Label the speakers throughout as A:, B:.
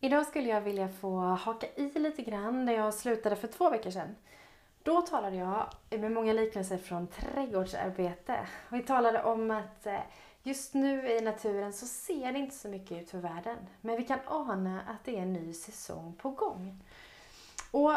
A: Idag skulle jag vilja få haka i lite grann där jag slutade för två veckor sedan. Då talade jag med många liknelser från trädgårdsarbete. Vi talade om att eh, just nu i naturen så ser det inte så mycket ut för världen. Men vi kan ana att det är en ny säsong på gång. Och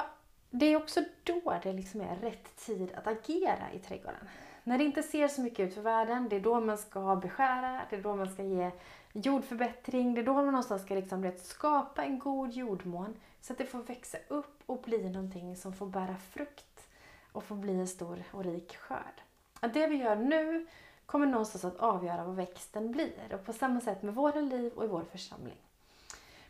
A: det är också då det liksom är rätt tid att agera i trädgården. När det inte ser så mycket ut för världen, det är då man ska beskära, det är då man ska ge jordförbättring, det är då man någonstans ska liksom, vet, skapa en god jordmån så att det får växa upp och bli någonting som får bära frukt och får bli en stor och rik skörd. Att det vi gör nu kommer någonstans att avgöra vad växten blir och på samma sätt med våra liv och i vår församling.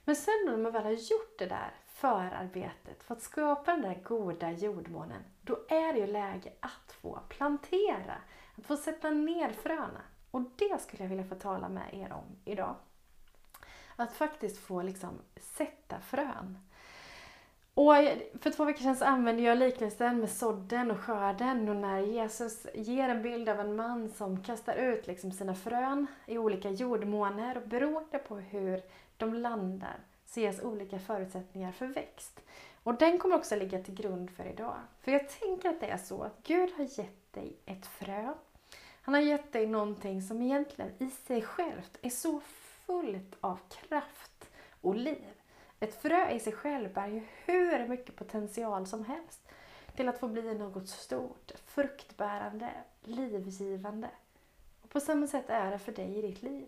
A: Men sen när man väl har gjort det där förarbetet för att skapa den där goda jordmånen, då är det ju läge att få plantera, att få sätta ner fröna. Och det skulle jag vilja få tala med er om idag. Att faktiskt få liksom sätta frön. Och för två veckor sedan så använde jag liknelsen med sådden och skörden och när Jesus ger en bild av en man som kastar ut liksom sina frön i olika jordmåner och beroende på hur de landar så ges olika förutsättningar för växt. Och den kommer också ligga till grund för idag. För jag tänker att det är så att Gud har gett dig ett frö. Han har gett dig någonting som egentligen i sig självt är så fullt av kraft och liv. Ett frö i sig själv bär ju hur mycket potential som helst till att få bli något stort, fruktbärande, livgivande. Och på samma sätt är det för dig i ditt liv.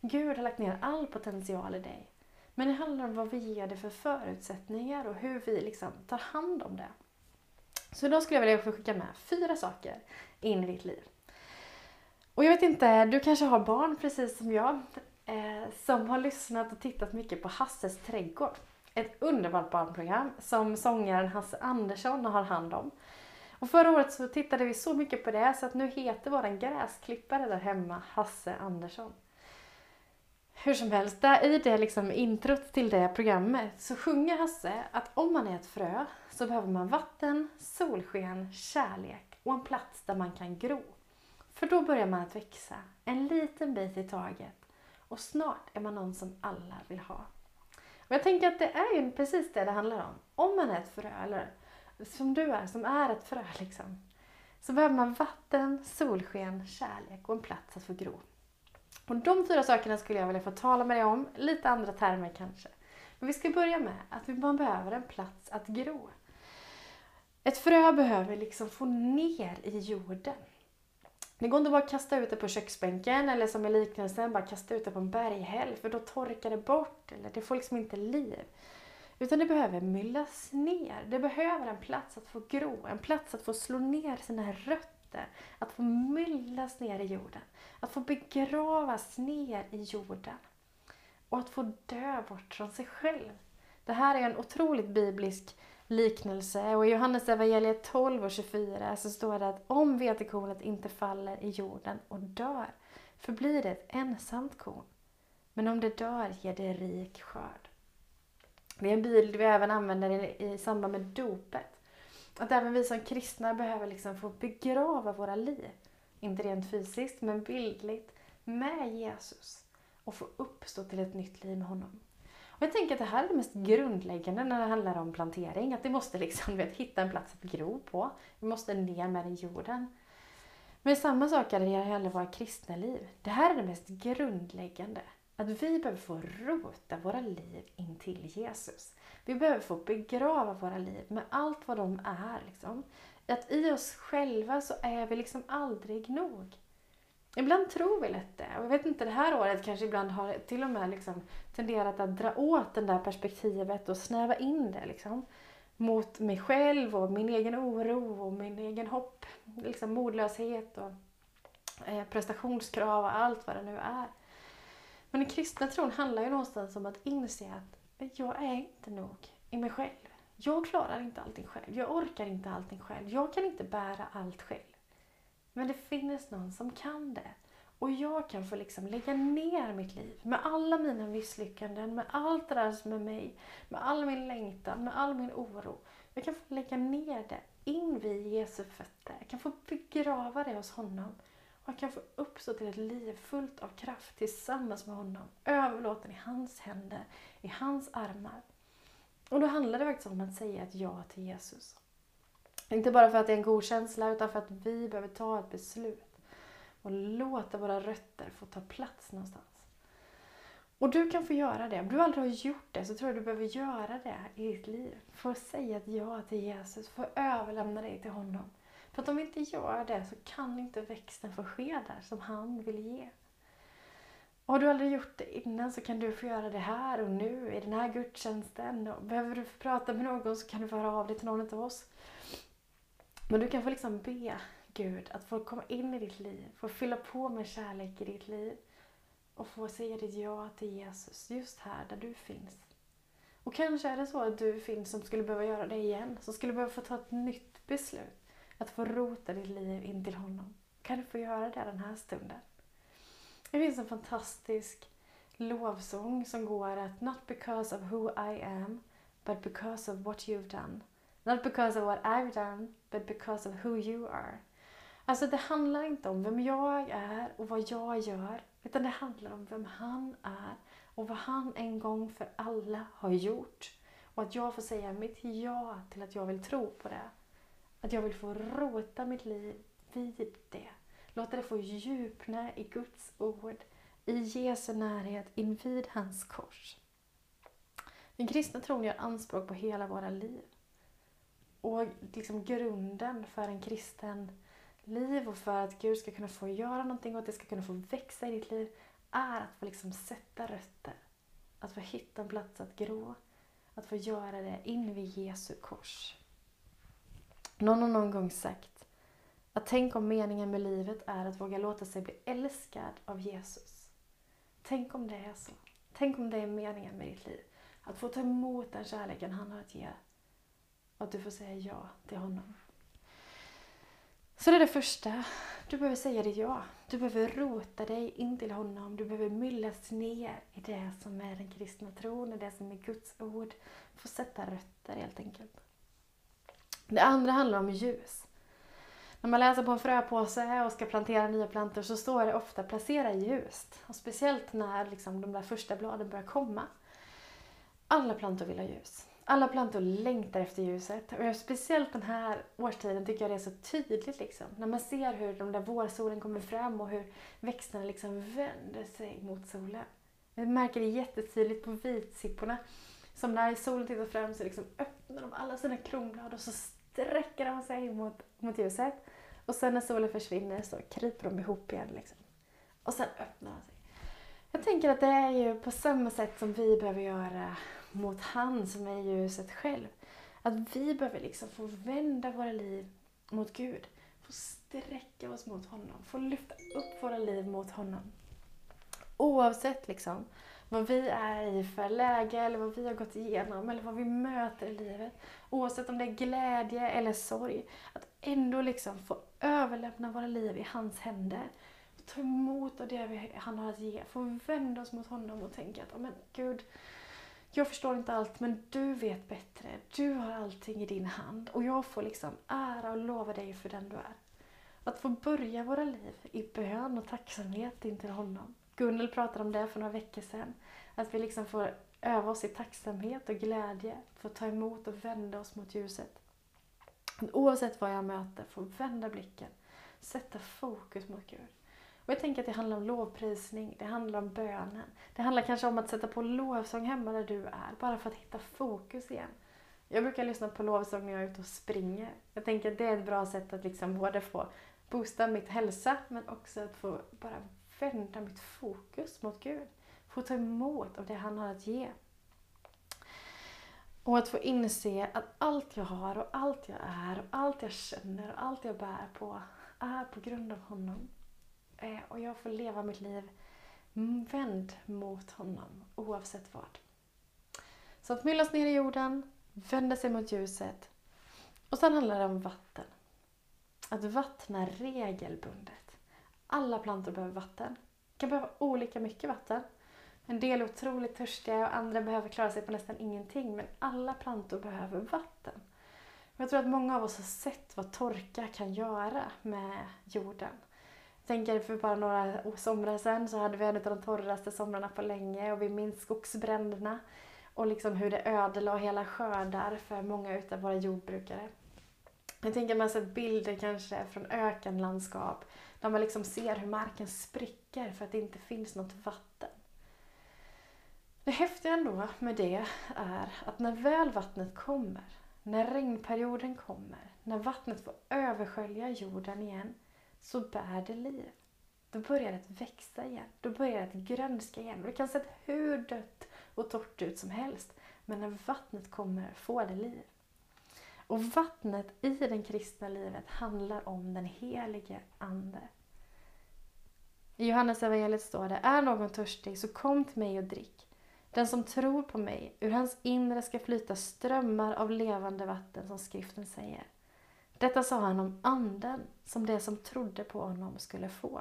A: Gud har lagt ner all potential i dig. Men det handlar om vad vi ger det för förutsättningar och hur vi liksom tar hand om det. Så idag skulle jag vilja skicka med fyra saker in i ditt liv. Och jag vet inte, du kanske har barn precis som jag eh, som har lyssnat och tittat mycket på Hasses trädgård. Ett underbart barnprogram som sångaren Hasse Andersson har hand om. Och förra året så tittade vi så mycket på det så att nu heter våran gräsklippare där hemma Hasse Andersson. Hur som helst, där i det liksom introt till det programmet så sjunger Hasse att om man är ett frö så behöver man vatten, solsken, kärlek och en plats där man kan gro. För då börjar man att växa, en liten bit i taget och snart är man någon som alla vill ha. Och jag tänker att det är ju precis det det handlar om. Om man är ett frö, eller som du är, som är ett frö liksom, så behöver man vatten, solsken, kärlek och en plats att få gro. Och de fyra sakerna skulle jag vilja få tala med dig om, lite andra termer kanske. Men vi ska börja med att man behöver en plats att gro. Ett frö behöver liksom få ner i jorden. Det går inte bara att kasta ut det på köksbänken eller som i liknelsen, bara kasta ut det på en berghäll för då torkar det bort eller det får liksom inte liv. Utan det behöver myllas ner. Det behöver en plats att få gro, en plats att få slå ner sina rötter, att få myllas ner i jorden, att få begravas ner i jorden och att få dö bort från sig själv. Det här är en otroligt biblisk liknelse och i Johannes evangeliet 12 och 24 så står det att om vetekornet inte faller i jorden och dör förblir det ett ensamt korn. Men om det dör ger det rik skörd. Det är en bild vi även använder i, i samband med dopet. Att även vi som kristna behöver liksom få begrava våra liv. Inte rent fysiskt, men bildligt med Jesus och få uppstå till ett nytt liv med honom. Och jag tänker att det här är det mest grundläggande när det handlar om plantering. Att vi måste liksom, vet, hitta en plats att gro på. Vi måste ner med i jorden. Men samma sak är det när det gäller våra kristna liv. Det här är det mest grundläggande. Att vi behöver få rota våra liv in till Jesus. Vi behöver få begrava våra liv med allt vad de är. Liksom. Att i oss själva så är vi liksom aldrig nog. Ibland tror vi lätt det. Och jag vet inte, det här året kanske ibland har till och med liksom tenderat att dra åt det där perspektivet och snäva in det liksom. Mot mig själv och min egen oro och min egen hopp, liksom modlöshet och eh, prestationskrav och allt vad det nu är. Men den kristna tron handlar ju någonstans om att inse att jag är inte nog i mig själv. Jag klarar inte allting själv. Jag orkar inte allting själv. Jag kan inte bära allt själv. Men det finns någon som kan det. Och jag kan få liksom lägga ner mitt liv med alla mina misslyckanden, med allt det där som är mig, med all min längtan, med all min oro. Jag kan få lägga ner det in vid Jesu fötter. Jag kan få begrava det hos honom. och jag kan få uppstå till ett liv fullt av kraft tillsammans med honom. Överlåten i hans händer, i hans armar. Och då handlar det faktiskt om att säga ett ja till Jesus. Inte bara för att det är en god känsla utan för att vi behöver ta ett beslut och låta våra rötter få ta plats någonstans. Och du kan få göra det. Om du aldrig har gjort det så tror jag du behöver göra det i ditt liv. Få säga ett ja till Jesus, få överlämna dig till honom. För att om vi inte gör det så kan inte växten få ske där som han vill ge. Och har du aldrig gjort det innan så kan du få göra det här och nu i den här gudstjänsten. Och behöver du prata med någon så kan du få höra av dig till någon av oss. Men du kan få liksom be Gud att få komma in i ditt liv, få fylla på med kärlek i ditt liv och få säga ditt ja till Jesus just här där du finns. Och kanske är det så att du finns som skulle behöva göra det igen, som skulle behöva få ta ett nytt beslut. Att få rota ditt liv in till honom. Kan du få göra det den här stunden? Det finns en fantastisk lovsång som går att Not because of who I am, but because of what you've done. Not because of what I've done, but because of who you are. Alltså det handlar inte om vem jag är och vad jag gör, utan det handlar om vem han är och vad han en gång för alla har gjort. Och att jag får säga mitt ja till att jag vill tro på det. Att jag vill få rota mitt liv vid det. Låta det få djupna i Guds ord, i Jesu närhet, invid hans kors. Den kristna tron gör anspråk på hela våra liv. Och liksom grunden för en kristen liv och för att Gud ska kunna få göra någonting och att det ska kunna få växa i ditt liv är att få liksom sätta rötter. Att få hitta en plats att gro. Att få göra det in vid Jesu kors. Någon har någon gång sagt att tänk om meningen med livet är att våga låta sig bli älskad av Jesus. Tänk om det är så. Tänk om det är meningen med ditt liv. Att få ta emot den kärleken han har att ge. Och att du får säga ja till honom. Så det är det första. Du behöver säga ditt ja. Du behöver rota dig in till honom. Du behöver myllas ner i det som är den kristna tron, i det som är Guds ord. Få sätta rötter helt enkelt. Det andra handlar om ljus. När man läser på en fröpåse och ska plantera nya plantor så står det ofta placera ljust. Och speciellt när liksom de där första bladen börjar komma. Alla plantor vill ha ljus. Alla plantor längtar efter ljuset. Och speciellt den här årstiden tycker jag det är så tydligt. Liksom. När man ser hur de där vårsolen kommer fram och hur växterna liksom vänder sig mot solen. Jag märker det jättetydligt på vitsipporna. Som när solen tittar fram så liksom öppnar de alla sina kronblad och så sträcker de sig mot, mot ljuset. Och sen när solen försvinner så kryper de ihop igen. Liksom. Och sen öppnar de sig. Jag tänker att det är ju på samma sätt som vi behöver göra mot han som är ljuset själv. Att vi behöver liksom få vända våra liv mot Gud. Få sträcka oss mot honom. Få lyfta upp våra liv mot honom. Oavsett liksom vad vi är i för läge eller vad vi har gått igenom eller vad vi möter i livet. Oavsett om det är glädje eller sorg. Att ändå liksom få överlämna våra liv i hans händer. Ta emot av det han har att ge. Få vända oss mot honom och tänka att, men Gud, jag förstår inte allt men du vet bättre. Du har allting i din hand och jag får liksom ära och lova dig för den du är. Att få börja våra liv i bön och tacksamhet inför honom. Gunnel pratade om det för några veckor sedan. Att vi liksom får öva oss i tacksamhet och glädje. Få ta emot och vända oss mot ljuset. Oavsett vad jag möter, få vända blicken. Sätta fokus mot Gud. Och jag tänker att det handlar om lovprisning, det handlar om bönen. Det handlar kanske om att sätta på lovsång hemma där du är, bara för att hitta fokus igen. Jag brukar lyssna på lovsång när jag är ute och springer. Jag tänker att det är ett bra sätt att liksom både få boosta mitt hälsa, men också att få bara vända mitt fokus mot Gud. Få ta emot av det han har att ge. Och att få inse att allt jag har och allt jag är och allt jag känner och allt jag bär på är på grund av honom. Eh, och jag får leva mitt liv vänd mot honom oavsett vad. Så att myllas ner i jorden, vända sig mot ljuset. Och sen handlar det om vatten. Att vattna regelbundet. Alla plantor behöver vatten. De kan behöva olika mycket vatten. En del är otroligt törstiga och andra behöver klara sig på nästan ingenting. Men alla plantor behöver vatten. Jag tror att många av oss har sett vad torka kan göra med jorden tänker för bara några somrar sedan så hade vi en av de torraste somrarna på länge och vi minns skogsbränderna och liksom hur det ödelade hela skördar för många utav våra jordbrukare. Jag tänker man har sett bilder kanske från ökenlandskap där man liksom ser hur marken spricker för att det inte finns något vatten. Det häftiga ändå med det är att när väl vattnet kommer, när regnperioden kommer, när vattnet får överskölja jorden igen, så bär det liv. Då börjar det växa igen. Då börjar det grönska igen. Det kan se hur dött och torrt ut som helst. Men när vattnet kommer får det liv. Och vattnet i det kristna livet handlar om den helige Ande. I Johannes evangeliet står det, är någon törstig så kom till mig och drick. Den som tror på mig, ur hans inre ska flyta strömmar av levande vatten som skriften säger. Detta sa han om anden som det som trodde på honom skulle få.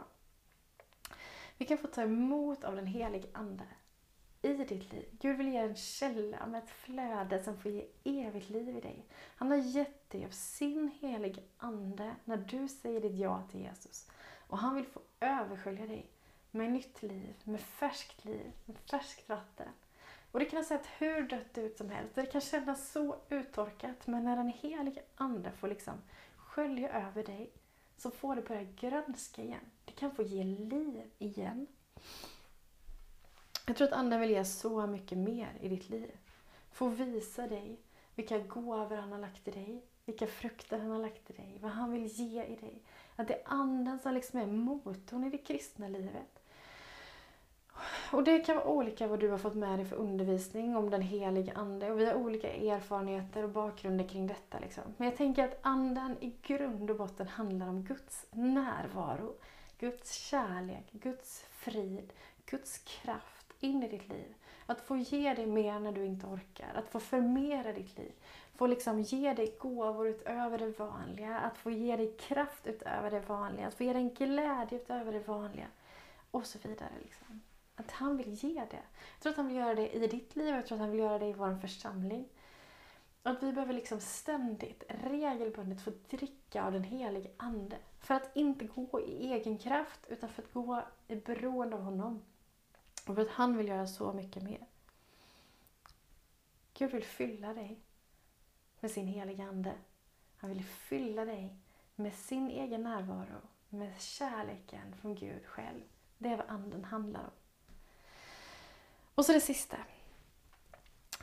A: Vi kan få ta emot av den helige Ande i ditt liv. Gud vill ge en källa med ett flöde som får ge evigt liv i dig. Han har gett dig av sin helige Ande när du säger ditt ja till Jesus. Och han vill få överskölja dig med nytt liv, med färskt liv, med färskt vatten. Och det kan ha sett hur dött ut som helst. Det kan kännas så uttorkat. Men när den helige Ande får liksom skölja över dig så får det börja grönska igen. Det kan få ge liv igen. Jag tror att Anden vill ge så mycket mer i ditt liv. Få visa dig vilka gåvor han har lagt i dig, vilka frukter han har lagt i dig, vad han vill ge i dig. Att det är Anden som liksom är motorn i det kristna livet. Och det kan vara olika vad du har fått med dig för undervisning om den helige Ande. Och vi har olika erfarenheter och bakgrunder kring detta. Liksom. Men jag tänker att Anden i grund och botten handlar om Guds närvaro. Guds kärlek, Guds frid, Guds kraft in i ditt liv. Att få ge dig mer när du inte orkar. Att få förmera ditt liv. Få liksom ge dig gåvor utöver det vanliga. Att få ge dig kraft utöver det vanliga. Att få ge dig en glädje utöver det vanliga. Och så vidare. Liksom. Att han vill ge det. Jag tror att han vill göra det i ditt liv och jag tror att han vill göra det i vår församling. Och att vi behöver liksom ständigt, regelbundet få dricka av den helige Ande. För att inte gå i egen kraft utan för att gå i beroende av honom. Och för att han vill göra så mycket mer. Gud vill fylla dig med sin heliga Ande. Han vill fylla dig med sin egen närvaro, med kärleken från Gud själv. Det är vad Anden handlar om. Och så det sista.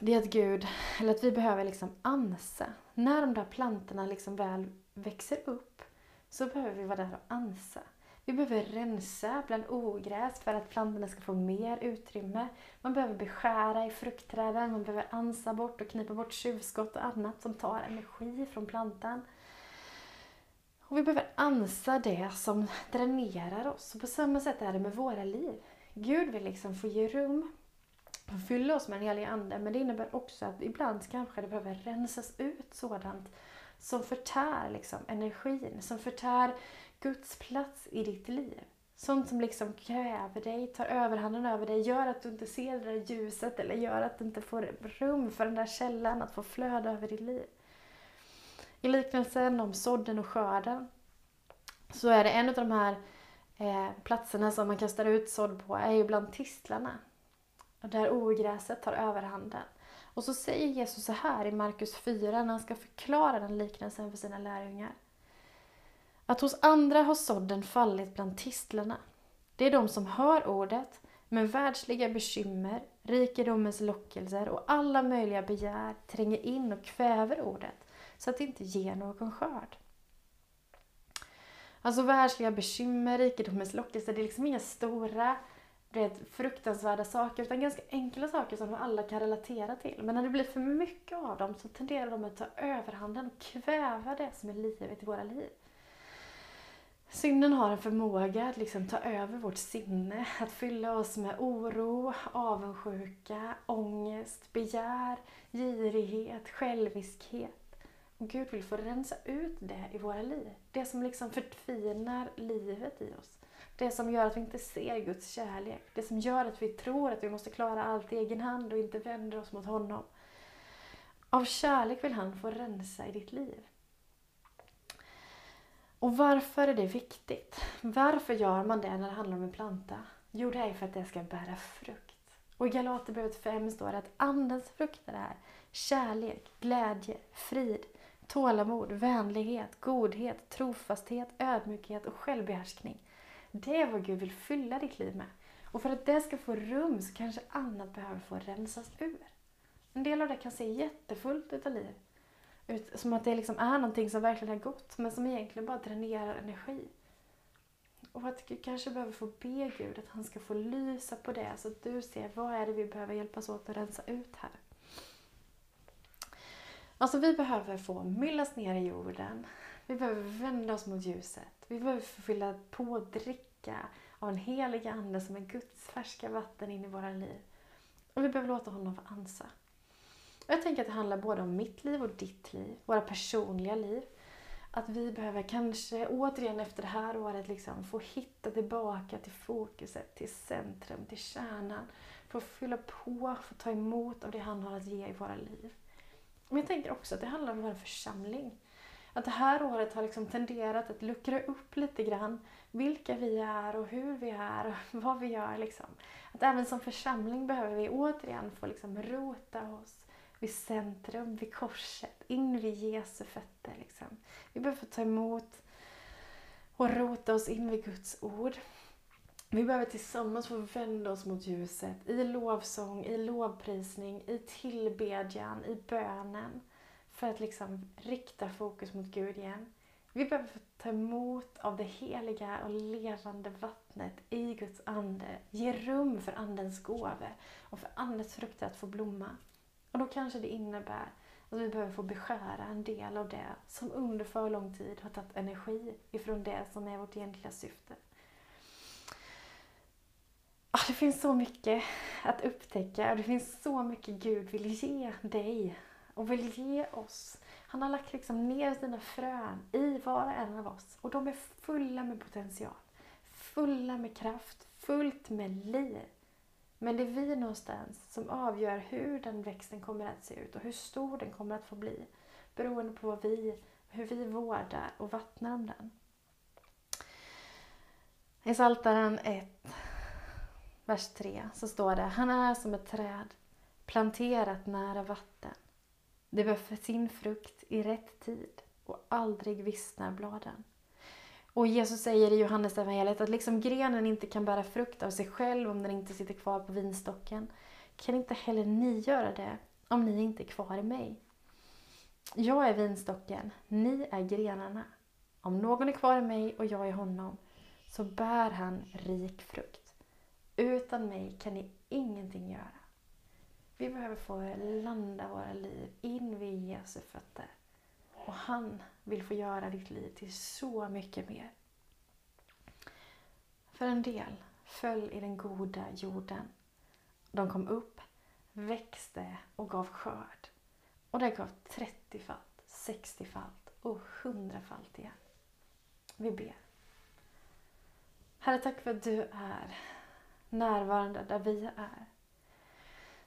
A: Det är att Gud, eller att vi behöver liksom ansa. När de där plantorna liksom väl växer upp så behöver vi vara där och ansa. Vi behöver rensa bland ogräs för att plantorna ska få mer utrymme. Man behöver beskära i fruktträden, man behöver ansa bort och knipa bort tjuvskott och annat som tar energi från plantan. Och vi behöver ansa det som dränerar oss. Och på samma sätt är det med våra liv. Gud vill liksom få ge rum Mm. fylla oss med den Helige ande. Men det innebär också att ibland kanske det behöver rensas ut sådant som förtär liksom, energin, som förtär Guds plats i ditt liv. Sånt som liksom kräver dig, tar överhanden över dig, gör att du inte ser det där ljuset eller gör att du inte får rum för den där källan att få flöda över ditt liv. I liknelsen om sådden och skörden så är det en av de här eh, platserna som man kastar ut sådd på är ju bland tistlarna. Och där ogräset tar överhanden. Och så säger Jesus så här i Markus 4 när han ska förklara den liknelsen för sina lärjungar. Att hos andra har sådden fallit bland tistlarna. Det är de som hör ordet, men världsliga bekymmer, rikedomens lockelser och alla möjliga begär tränger in och kväver ordet så att det inte ger någon skörd. Alltså världsliga bekymmer, rikedomens lockelser, det är liksom inga stora vet, fruktansvärda saker utan ganska enkla saker som alla kan relatera till. Men när det blir för mycket av dem så tenderar de att ta överhanden och kväva det som är livet i våra liv. Synden har en förmåga att liksom ta över vårt sinne, att fylla oss med oro, avundsjuka, ångest, begär, girighet, själviskhet. Och Gud vill få rensa ut det i våra liv. Det som liksom förtvinar livet i oss. Det som gör att vi inte ser Guds kärlek. Det som gör att vi tror att vi måste klara allt i egen hand och inte vänder oss mot honom. Av kärlek vill han få rensa i ditt liv. Och varför är det viktigt? Varför gör man det när det handlar om en planta? Jo, det är för att det ska bära frukt. Och i Galaterbrevet 5 står det att Andens frukter är kärlek, glädje, frid, tålamod, vänlighet, godhet, trofasthet, ödmjukhet och självbehärskning. Det är vad Gud vill fylla ditt liv med. Och för att det ska få rum så kanske annat behöver få rensas ur. En del av det kan se jättefullt ut av liv. Ut, som att det liksom är någonting som verkligen är gott men som egentligen bara dränerar energi. Och att du kanske behöver få be Gud att han ska få lysa på det så att du ser vad är det vi behöver hjälpas åt att rensa ut här. Alltså vi behöver få myllas ner i jorden. Vi behöver vända oss mot ljuset. Vi behöver fylla på och dricka av en helig ande som är Guds färska vatten in i våra liv. Och vi behöver låta honom få ansa. Jag tänker att det handlar både om mitt liv och ditt liv, våra personliga liv. Att vi behöver kanske återigen efter det här året liksom få hitta tillbaka till fokuset, till centrum, till kärnan. Få fylla på, få ta emot av det han har att ge i våra liv. Men jag tänker också att det handlar om vår församling. Att det här året har liksom tenderat att luckra upp lite grann vilka vi är och hur vi är och vad vi gör. Liksom. Att även som församling behöver vi återigen få liksom rota oss vid centrum, vid korset, in vid Jesu fötter. Liksom. Vi behöver få ta emot och rota oss in vid Guds ord. Vi behöver tillsammans få vända oss mot ljuset i lovsång, i lovprisning, i tillbedjan, i bönen. För att liksom rikta fokus mot Gud igen. Vi behöver få ta emot av det heliga och levande vattnet i Guds ande. Ge rum för Andens gåvor och för Andens frukter att få blomma. Och då kanske det innebär att vi behöver få beskära en del av det som under för lång tid har tagit energi ifrån det som är vårt egentliga syfte. Ah, det finns så mycket att upptäcka och det finns så mycket Gud vill ge dig och vill ge oss. Han har lagt liksom ner sina frön i var och en av oss och de är fulla med potential, fulla med kraft, fullt med liv. Men det är vi någonstans som avgör hur den växten kommer att se ut och hur stor den kommer att få bli. Beroende på vad vi, hur vi vårdar och vattnar om den. I Psaltaren 1, vers 3 så står det Han är som ett träd planterat nära vatten. Det bär sin frukt i rätt tid och aldrig vissnar bladen. Och Jesus säger i Johannes evangeliet att liksom grenen inte kan bära frukt av sig själv om den inte sitter kvar på vinstocken, kan inte heller ni göra det om ni inte är kvar i mig. Jag är vinstocken, ni är grenarna. Om någon är kvar i mig och jag i honom, så bär han rik frukt. Utan mig kan ni ingenting göra. Vi behöver få landa våra liv in vid Jesu fötter. Och han vill få göra ditt liv till så mycket mer. För en del föll i den goda jorden. De kom upp, växte och gav skörd. Och det gav 30-falt, 60-falt och 100-falt igen. Vi ber. Herre, tack för att du är närvarande där vi är.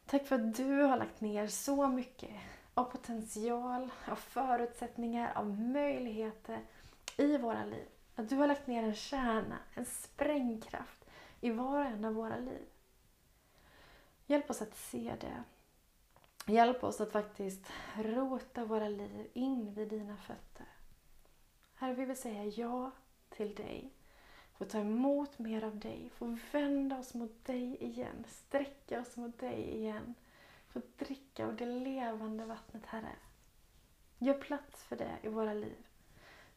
A: Tack för att du har lagt ner så mycket av potential, av förutsättningar, av möjligheter i våra liv. Att du har lagt ner en kärna, en sprängkraft i var och en av våra liv. Hjälp oss att se det. Hjälp oss att faktiskt rota våra liv in vid dina fötter. Herre, vi vill säga ja till dig. Få ta emot mer av dig. Få vända oss mot dig igen. Sträcka oss mot dig igen få dricka av det levande vattnet, Herre. Gör plats för det i våra liv.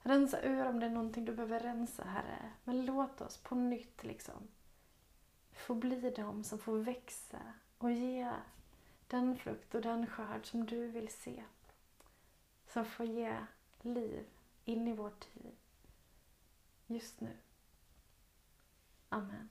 A: Rensa ur om det är någonting du behöver rensa, Herre. Men låt oss på nytt liksom få bli de som får växa och ge den frukt och den skörd som du vill se. Som får ge liv in i vår tid. Just nu. Amen.